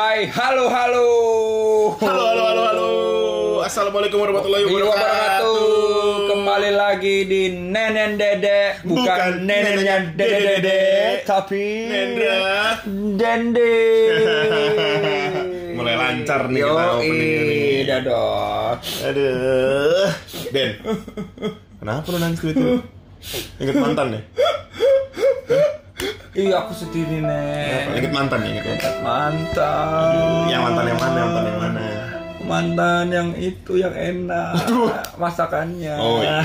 hai, halo, halo. Halo, halo, halo, halo. Assalamualaikum warahmatullahi Iya, wabarakatuh. Kembali lagi di Nenen Dede, bukan, Bukan nenennya Dede Dede, Dede, tapi Nendra. Dende. Mulai lancar nih Yo, kita openingnya nih. Aduh. Den. Kenapa lu nangis gitu? Ingat mantan ya? Iya, aku sedih nih, Nek. Ingat mantan ya, ingat mantan. Mantan. Yang mantan yang mana? Mantan yang mana? Mantan yang itu yang enak masakannya. Oh, iya.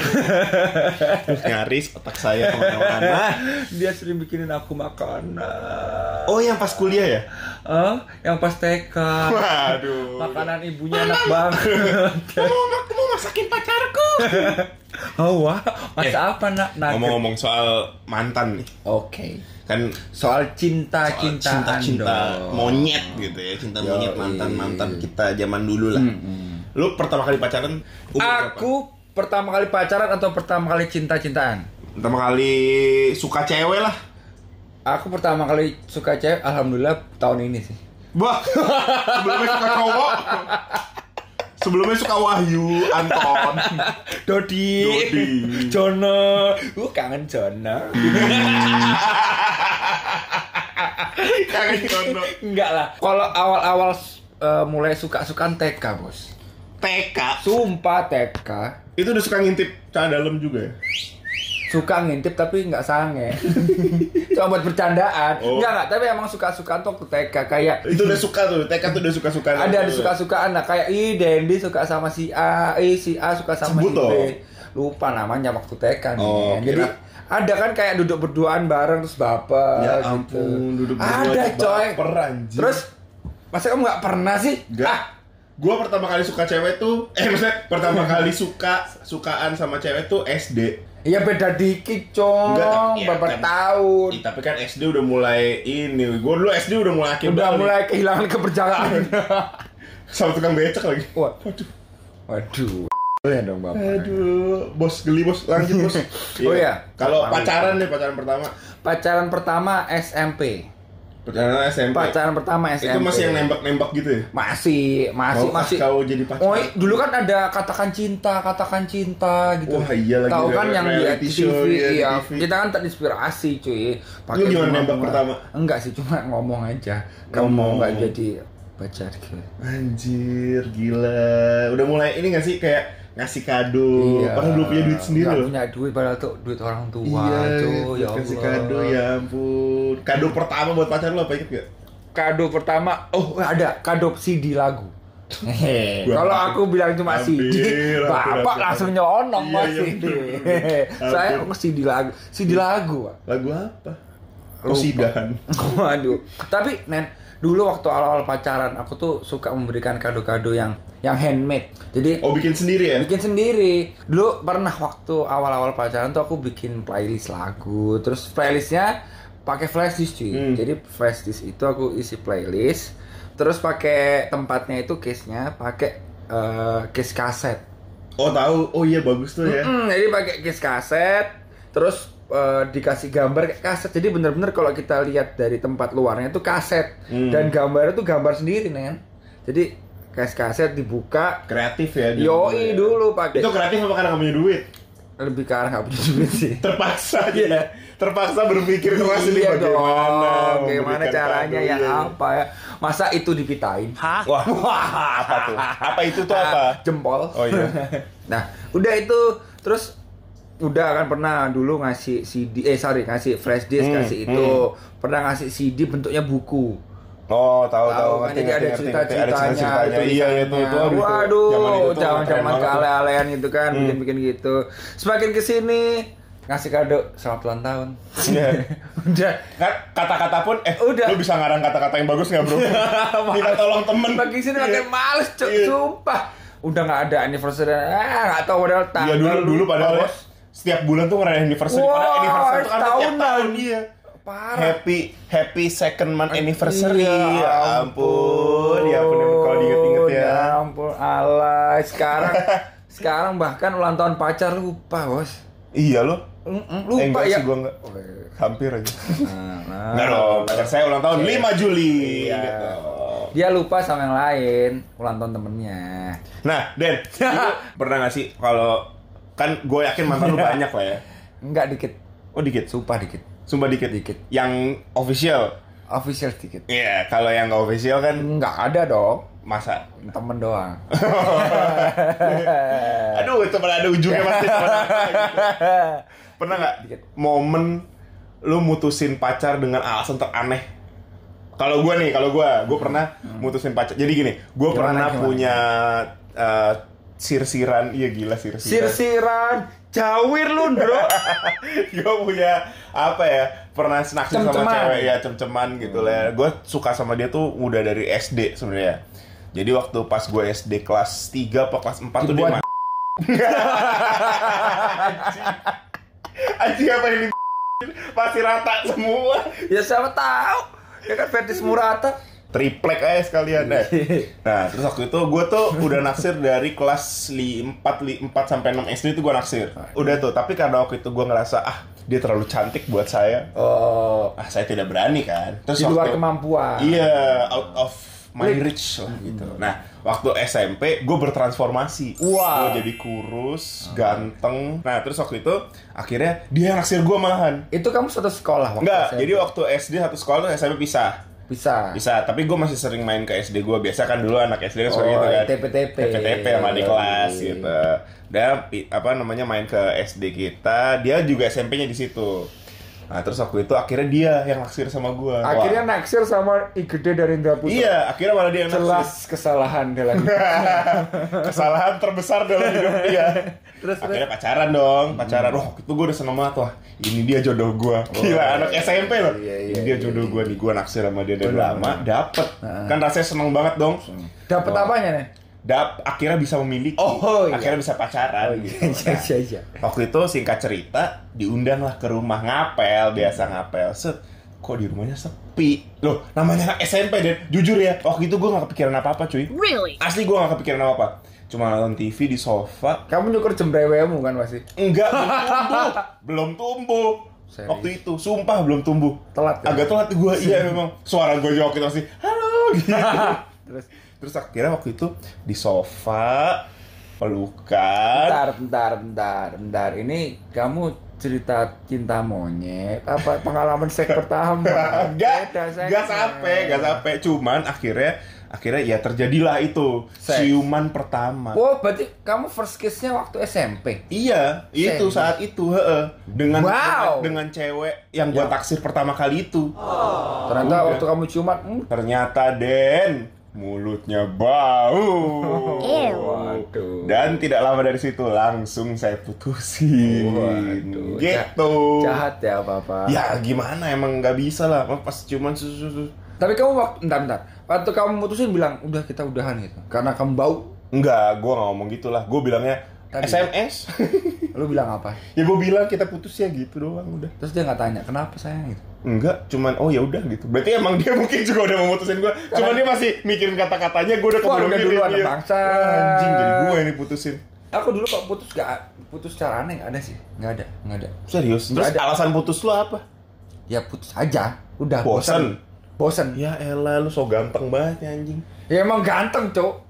Terus nyaris otak saya ke mana-mana. Dia sering bikinin aku makanan. Oh, yang pas kuliah ya? Eh, yang pas TK. Waduh. Makanan ibunya enak banget. Mau, mau masakin pacarku. oh wah, masa apa nak? Nugget. Ngomong-ngomong soal mantan nih. Oke. Kan Soal cinta soal cintaan cinta dong. monyet gitu ya cinta Yoi. monyet mantan mantan kita zaman dulu lah lu pertama kali pacaran umur berapa? Aku pertama kali pacaran atau pertama kali cinta-cintaan? pertama kali suka cewek lah Aku pertama kali suka cewek, alhamdulillah tahun ini sih. wah sebelumnya suka cowok sebelumnya suka Wahyu Anton Dodi, Dodi. Jono, uh kangen Jono. kangen Jono Enggak lah. Kalau awal-awal eh, mulai suka-sukaan TK bos. TK Sumpah TK. itu udah suka ngintip celana dalam juga ya Suka ngintip tapi nggak sange. Cuma buat bercandaan. Oh. Enggak enggak, tapi emang suka-sukaan tuh waktu TK kayak itu udah suka tuh TK tuh udah suka suka ada ada suka-sukaan nah kayak ih Dendi suka sama si A, ih si A suka sama Sebut si B. dong. Lupa namanya waktu TK nih. Oh, Jadi kira- ada kan kayak duduk berduaan bareng terus baper ya gitu. ampun duduk berdua Ada coy. baper, anjir. Terus masa kamu nggak pernah sih? Enggak. Ah, Gua pertama kali suka cewek tuh, eh maksudnya pertama kali suka sukaan sama cewek tuh SD. Iya beda dikit, cong. Enggak, tapi- ya, Berapa kan- tahun? Ih, tapi kan SD udah mulai ini. Gua dulu SD udah mulai akhir Udah balik. mulai kehilangan kepercayaan. sama tukang becak lagi. Waduh. Waduh. Ya dong, Bapak. Aduh, bos geli bos, lanjut bos. Oh iya. Kalau pacaran nih pacaran pertama, Pacaran pertama SMP. Pacaran SMP. Pacaran pertama SMP. Itu masih yang nembak-nembak gitu ya? Masih, masih, Maukah masih. kau jadi pacar? Oh, dulu kan ada katakan cinta, katakan cinta gitu. Wah, iya lagi, Tahu kan yang di TV, show, iya, iya. TV. Kita kan terinspirasi, cuy. Lu gimana nembak pertama? Enggak sih, cuma ngomong aja. Kamu Ngomong. mau nggak jadi pacar gitu. Anjir, gila. Udah mulai ini gak sih kayak ngasih kado. Padahal belum punya duit sendiri loh. punya duit padahal tuh duit orang tua, Iya, cuy. Ya kasih Allah. kado ya ampun. Kado pertama buat pacar lo apa inget gak? Kado pertama, oh ada kado CD lagu. Kalau aku bilang cuma hampir, CD, bapak hampir. langsung nyonong Iya, mas iya, CD. bener, bener. Saya CD lagu, CD lagu. Lagu apa? Lupa. Osidahan. Waduh. Tapi Nen, dulu waktu awal-awal pacaran aku tuh suka memberikan kado-kado yang yang handmade. Jadi Oh bikin sendiri ya? bikin sendiri. Dulu pernah waktu awal-awal pacaran tuh aku bikin playlist lagu. Terus playlistnya pakai flash disk cuy. Hmm. Jadi flash disk itu aku isi playlist. Terus pakai tempatnya itu case-nya pakai eh, case kaset. Oh tahu. Oh iya bagus tuh ya. Hmm, jadi pakai case kaset, terus eh, dikasih gambar kayak kaset. Jadi bener-bener kalau kita lihat dari tempat luarnya itu kaset Hmm. dan gambarnya itu gambar sendiri nen. Jadi case kaset dibuka, Kreatif ya. dulu yoi ya. dulu pakai. Itu kreatif apa karena kamu punya duit? lebih ke arah nggak punya duit sih. Terpaksa Iya. jadi. Terpaksa berpikir keras ini iya bagaimana. dong, gimana memberikan caranya iya. apa ya? Masa itu dipitain? Wah, apa tuh? Apa itu tuh apa? Jempol. Oh iya. nah, udah itu terus udah kan pernah dulu ngasih CD eh sorry ngasih flash disk Hmm, ngasih itu pernah ngasih CD bentuknya buku Oh, tahu tahu. kan ngerti, jadi ngerti, ada cerita ceritanya cerita-ceritanya. Iya, iya itu itu. aduh, itu. Waduh itu zaman zaman keale-alean gitu kan Hmm. bikin bikin gitu semakin ke sini ngasih kado selamat ulang tahun Iya. udah kata-kata pun eh Udah. lu bisa ngarang kata-kata yang bagus nggak bro? Minta tolong temen. Makin sini makin Iya. males cuk, Iya. sumpah. Udah nggak ada anniversary, ah nggak tahu padahal Iya tanggal. dulu dulu padahal ya, Bos. Setiap bulan tuh ngerayain anniversary. Wah, Padahal anniversary itu kan tiap tahunan. tahun iya. Parah. Happy happy second month anniversary. Iya, Ya ampun, ya ampun kalau diinget-inget ya. Ya ampun, alay. Sekarang sekarang bahkan ulang tahun pacar lupa, Bos. Iya loh. Eh, lupa enggak ya. sih gua enggak. Hampir aja. Nah, Enggak dong, pacar saya ulang tahun 5 Juli. Iya. Dong. Dia lupa sama yang lain, ulang tahun temennya. Nah, Den, pernah gak sih kalau kan gue yakin mantan lu banyak lah ya. Enggak dikit, Oh dikit, sumpah dikit. sumpah dikit. Dikit. Yang official. Official dikit. Iya, kalau yang gak official kan Enggak ada dong, masa. temen doang. Aduh, itu pernah ada ujungnya pasti. apa gitu. Pernah nggak Dikit. momen lu mutusin pacar dengan alasan teraneh? Kalau gue nih, kalau gue, gue pernah mutusin pacar. Jadi gini, gue Hmm. Pernah gimana? punya eh, sirsiran, iya gila sirsiran. Sirsiran, jawir lu, Bro. gue punya apa ya? Pernah naksir sama Cem-ceman. cewek ya, cem-ceman gitu lah. Gue suka sama dia tuh udah dari SD sebenarnya. Jadi waktu pas gue SD kelas 3 apa kelas 4 tuh dia Dibuat ma- Anjing apa ini pasti rata semua. ya siapa tahu. Ya kan Ferdis Murata. Triplek aja sekalian deh. Nah, terus waktu itu gue tuh udah naksir dari kelas 4, 4 sampai 6 SD itu gue naksir. Udah tuh, tapi karena waktu itu gue ngerasa ah dia terlalu cantik buat saya. Oh, Ah, saya tidak berani kan. Terus di luar waktu- kemampuan. Iya, out of my Reach. lah gitu. Nah, waktu SMP gue bertransformasi. Wah. Gue jadi kurus, ganteng. Nah, terus waktu itu akhirnya dia yang naksir gue malahan. Itu kamu satu sekolah waktu Enggak, SMP? jadi waktu SD satu sekolah SMP pisah. Bisa. Bisa, tapi gue masih sering main ke SD gue. Biasa kan dulu anak SD kan Oh, gitu kan. TP-TP. TP-TP sama di Iya, kelas iya. gitu. Dan apa namanya main ke SD kita, dia juga SMP-nya di situ. Nah, terus waktu itu akhirnya dia yang naksir sama gue. Akhirnya naksir sama I Gede dari Indra Putra. Iya, akhirnya malah dia yang naksir. Jelas kesalahan dalam kesalahan terbesar dalam hidup dia. Terus, akhirnya pacaran dong, pacaran. Oh, itu gue udah seneng banget wah. Ini dia jodoh gue. Gila, anak SMP loh. iya, iya, ini dia iya, jodoh gue nih, gue naksir sama dia dari lama, dapet. Kan rasanya seneng banget dong. Dapat Wah. apanya nih? Dap, akhirnya bisa memiliki. Oh, iya. Akhirnya bisa pacaran gitu. Iya, iya, iya. Waktu itu singkat cerita diundang lah ke rumah ngapel biasa ngapel set kok di rumahnya sepi loh namanya anak SMP dan jujur ya waktu itu gue gak kepikiran apa apa cuy Really? asli gue gak kepikiran apa apa cuma nonton TV di sofa Kamu nyukur jembrewemu kan pasti? enggak belum tumbuh belum tumbuh Serius? waktu itu sumpah belum tumbuh Telat ya? agak telat gue iya memang suara gue jawab itu masih halo gitu Terus terus akhirnya waktu itu di sofa pelukan bentar, bentar, bentar, bentar. Ini kamu cerita cinta monyet apa pengalaman seks pertama? Gak, Beda seksnya. gak sampai, gak sampai. Cuman akhirnya, akhirnya ya terjadilah itu Seks. ciuman pertama. Oh, berarti kamu first kiss-nya waktu SMP? Iya, itu Serius? saat itu, heeh. Dengan, Wow. dengan dengan cewek yang gua Ya. taksir pertama kali itu. Ternyata Udah. waktu kamu ciuman, hmm, Ternyata Den mulutnya bau. Ew. waduh. Dan tidak lama dari situ langsung saya putusin. Waduh, gitu. Jahat ya papa. Ya gimana emang nggak bisa lah pas cuman susu Tapi kamu waktu, bentar, bentar. Waktu kamu mutusin bilang, udah kita udahan gitu. Karena kamu bau, Enggak, gue nggak ngomong gitu lah. Gue bilangnya Tadi. SMS. lu bilang apa? ya gue bilang kita putus ya gitu doang udah. Terus dia nggak tanya, kenapa sayang gitu? Enggak, cuman oh ya udah gitu. Berarti emang dia mungkin juga udah mau mutusin gue. Cuman dia masih mikirin kata-katanya. Gue udah keburu udah duluan, dia. bangsa. Anjing jadi gue yang diputusin. Aku dulu kok putus gak putus secara aneh ada sih, nggak ada, nggak ada. Serius? Terus ada. alasan putus lu apa? Ya putus aja, udah Bosen. bosen. Ya elah lu so ganteng banget ya anjing. Ya emang ganteng cok,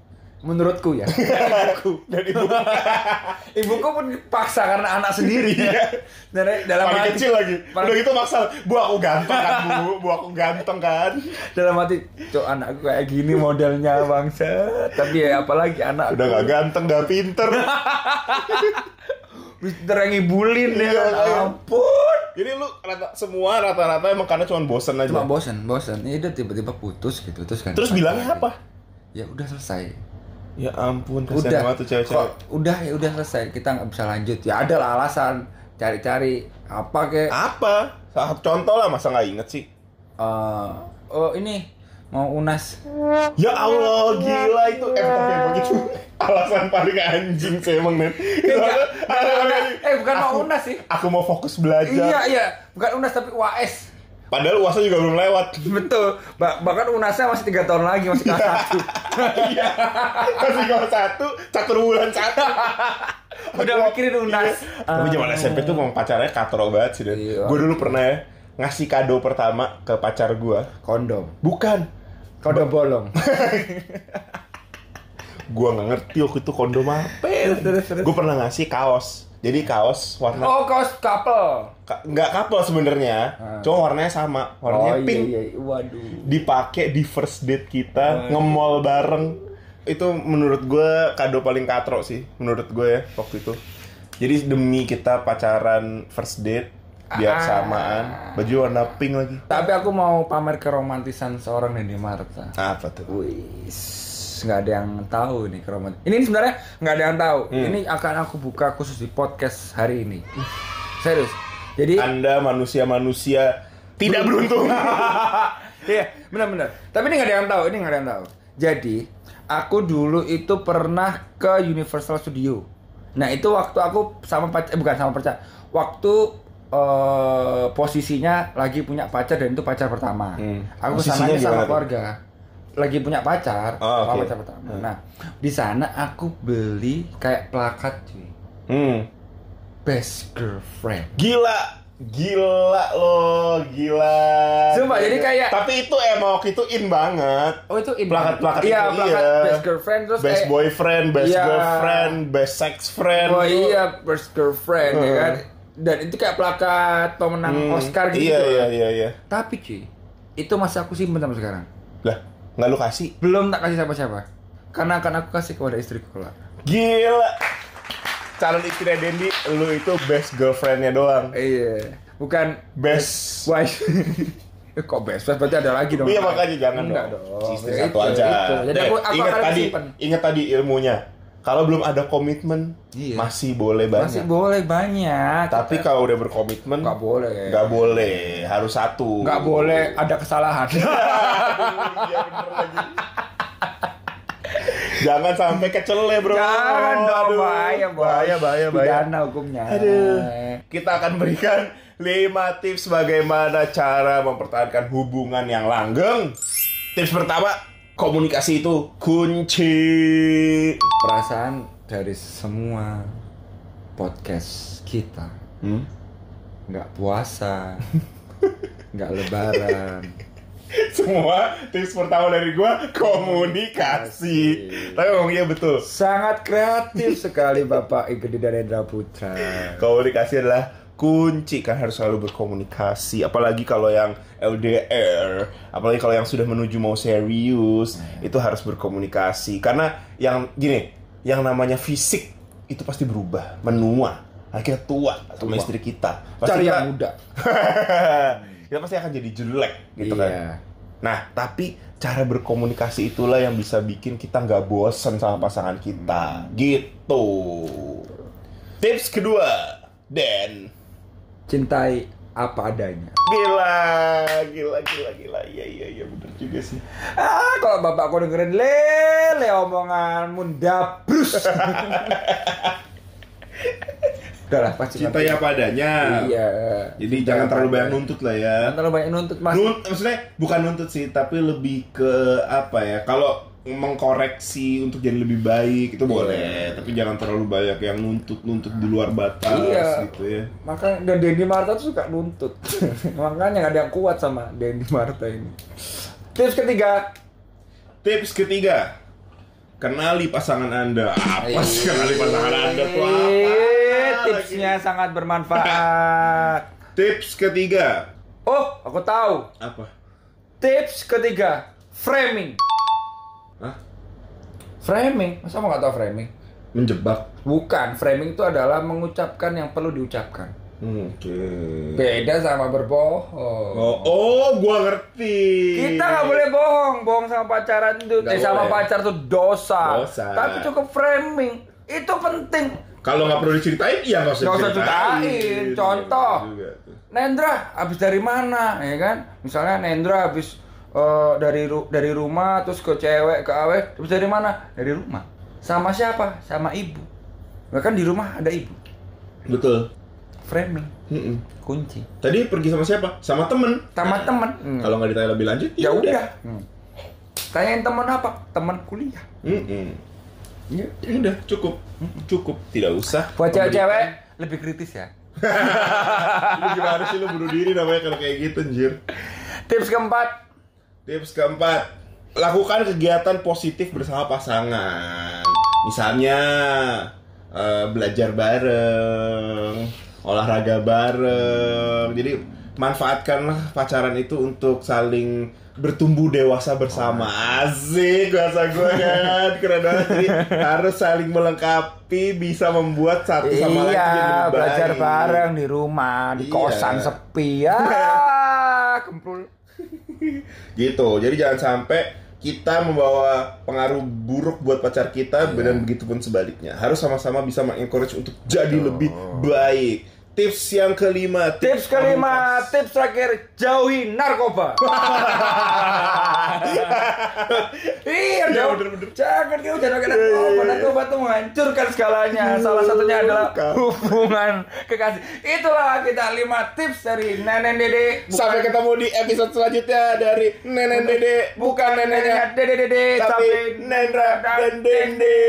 menurutku ya. ibuku, Dan ibu ibuku pun paksa karena anak sendiri. Iya. Dan dalam paling hati, kecil lagi. paling- Udah gitu maksa, bu aku ganteng kan bu, bu aku ganteng kan. dalam hati, cok anakku kayak gini modelnya bangsa. Tapi ya apalagi anak Udah gak ganteng, gak pinter. Mister yang ngibulin ya. Iya, kan. iya. Ampun. Jadi lu rata, semua rata-rata emang karena cuma bosen aja. Cuma bosen, bosen. Ini udah tiba-tiba putus gitu terus kan. Terus bilangnya apa? Ya udah selesai. Ya ampun, udah. banget tuh cewek-cewek. kok udah ya udah selesai. Kita nggak bisa lanjut. Ya ada lah alasan. Cari-cari apa kek? Apa? Contoh lah, masa nggak inget sih? Eh, oh ini mau unas. Ya Allah, gila itu. Eh tapi emang itu alasan paling anjing sih emang nih. Enggak, eh bukan mau unas sih. Aku mau fokus belajar. iya iya. Bukan unas tapi uas Padahal uasnya juga belum lewat. betul Ba- bahkan unasnya masih tiga tahun lagi masih kelas satu Iya. Masih kelas satu, catur bulan satu. udah mikirin unas Tapi zaman SMP tuh mau pacarnya katro banget sih. Iya. Gue dulu pernah ya ngasih kado pertama ke pacar gue. kondom Bukan. Kode bolong. Gua nggak ngerti waktu itu kondom apa. Gue pernah ngasih kaos. Jadi kaos warna Oh, kaos couple. ka- nggak couple sebenarnya, Ah. cuma warnanya sama, warnanya oh, pink. Iya, iya. Waduh. Dipakai di first date kita, Ah. nge-mall bareng. Itu menurut gue kado paling katro sih, menurut gue ya waktu itu. Jadi demi kita pacaran first date, biar Ah. samaan, baju warna pink lagi. Tapi aku mau pamer keromantisan seorang Denny Marta. Apa tuh? Wih, nggak ada yang tahu nih keromantis. Ini sebenarnya nggak ada yang tahu. Hmm. Ini akan aku buka khusus di podcast hari ini. Serius. Jadi Anda manusia-manusia tidak beruntung. Iya, benar-benar. Tapi ini nggak ada yang tahu, ini nggak ada yang tahu. Jadi, aku dulu itu pernah ke Universal Studio. Nah, itu waktu aku sama pacar, eh, bukan sama pacar. Waktu eh, posisinya lagi punya pacar dan itu pacar pertama. Hmm. Aku sama tuh? keluarga. Lagi punya pacar, Oh, oke. pacar pertama. Nah, di sana aku beli kayak plakat cuy. hmm. Best girlfriend. Gila, gila lo, gila. Sumpah, jadi kayak- Tapi itu emang waktu itu in banget. Oh, itu in- Plakat-plakat Iya, itu, plakat iya. best girlfriend terus best kayak boyfriend, best Iya. girlfriend, best sex friend. Oh iya, first girlfriend ya Hmm. kan. Dan itu kayak plakat pemenang Hmm, Oscar gitu. Iya, iya, iya, iya. Tapi cuy, itu masih aku simpen sampai sekarang. Lah, nggak lu kasih? Belum tak kasih siapa-siapa. Karena akan aku kasih kepada istriku kelak. Gila. Calon istri Dendi, lu itu best girlfriendnya doang. Iya, bukan Best. wife. Eh, Kok best friend berarti ada lagi dong. Iya makanya jangan Enggak dong. dong. Istri satu aja. itu. Jadi aku, aku ingat tadi, simpen. ingat tadi ilmunya. Kalau belum ada komitmen, Iya. masih boleh banyak. Masih boleh banyak. Tapi kalau udah berkomitmen, nggak boleh. nggak boleh, harus satu. Nggak boleh ada kesalahan. Iya, bener lagi. Jangan sampai kecele bro. Jangan dong, Aduh. bahaya, bahaya, bahaya, bahaya. Pidana hukumnya. Aduh. Kita akan berikan 5 tips bagaimana cara mempertahankan hubungan yang langgeng. Tips pertama, komunikasi itu kunci. perasaan dari semua podcast kita Hmm? nggak puasa nggak lebaran Semua tips pertama dari gua komunikasi. Tapi ngomong iya betul. sangat kreatif sekali Bapak Igede dan Putra Komunikasi adalah kunci kan harus selalu berkomunikasi apalagi kalau yang LDR apalagi kalau yang sudah menuju mau serius itu harus berkomunikasi. Karena yang gini yang namanya fisik itu pasti berubah menua akhirnya tua sama Tua. istri kita. Pasti cari kita, yang muda. Kita pasti akan jadi jelek gitu kan. Iya. nah tapi cara berkomunikasi itulah yang bisa bikin kita nggak bosen sama pasangan kita. Gitu. Tips kedua Dan cintai apa adanya Gila, gila, gila, gila. Iya, iya, iya, bener juga sih. ah kalau bapak aku dengerin lele omonganmu dabrus udah lah pasti Cintai apa adanya. iya Jadi Cintai jangan terlalu banyak nuntut lah ya. jangan terlalu banyak nuntut mas Nunt, maksudnya bukan nuntut sih, tapi lebih ke apa ya? Kalau mengkoreksi untuk jadi lebih baik itu boleh, Iya. tapi jangan terlalu banyak yang nuntut-nuntut di luar batas Iya. gitu ya. Makanya dan Dendy Marta tuh suka nuntut. Makanya nggak ada yang kuat sama Dendy Marta ini. Tips ketiga, Tips ketiga, kenali pasangan Anda. Apa sih kenali pasangan Anda tuh apa? Eh, tipsnya sangat bermanfaat. Tips ketiga, Oh, aku tahu. apa? Tips ketiga, framing. Hah? Framing, masa mau nggak tahu framing? Menjebak. Bukan, framing itu adalah mengucapkan yang perlu diucapkan. Oke. Beda sama berbohong. Oh, oh, gua ngerti. Kita nggak boleh bohong, bohong sama pacaran itu, eh, sama pacar tuh dosa. Dosa. Tapi cukup framing, itu penting. Kalau nggak perlu diceritain, ya nggak usah diceritain. ceritain. Contoh. Iya. Nendra habis dari mana, ya kan? Misalnya Nendra habis eh, dari ru- dari rumah terus ke cewek ke awe, habis dari mana? Dari rumah. Sama siapa? Sama ibu. Bahkan di rumah ada ibu. Betul. Framing, Mm-mm. kunci. Tadi pergi sama siapa? Sama temen. Sama teman. Hmm. Kalau nggak ditanya lebih lanjut, ya udah. Hmm. Tanyain teman apa? Teman kuliah. Mm-mm. Ya. Ya udah, cukup. Cukup. Tidak usah. Buat cewek-cewek lebih kritis ya. Lu gimana sih lu bunuh diri namanya kalau kayak gitu, anjir. Tips keempat, Tips keempat, lakukan kegiatan positif bersama pasangan. Misalnya eh, belajar bareng, olahraga bareng. Jadi manfaatkanlah pacaran itu untuk saling bertumbuh dewasa bersama. Asik bahasa gue kan. Keren banget. Jadi harus saling melengkapi bisa membuat satu sama lain jadi Iya, lebih belajar baik. bareng di rumah, di Iya. kosan sepi ya. Kempul. Gitu. Jadi jangan sampai kita membawa pengaruh buruk buat pacar kita Iya. dan begitu pun sebaliknya. Harus sama-sama bisa mengencourage untuk jadi lebih baik tips yang kelima Tips kelima, pamungkas. tips terakhir, jauhi narkoba. iya dong. bener-bener. Jangan kita jangan pakai narkoba. Narkoba tuh menghancurkan segalanya. Salah satunya adalah hubungan kekasih. Itulah kita lima tips dari nenek dede. Bukan- sampai ketemu di episode selanjutnya dari nenek dede bukan neneknya dede dede tapi Nendra dan Dende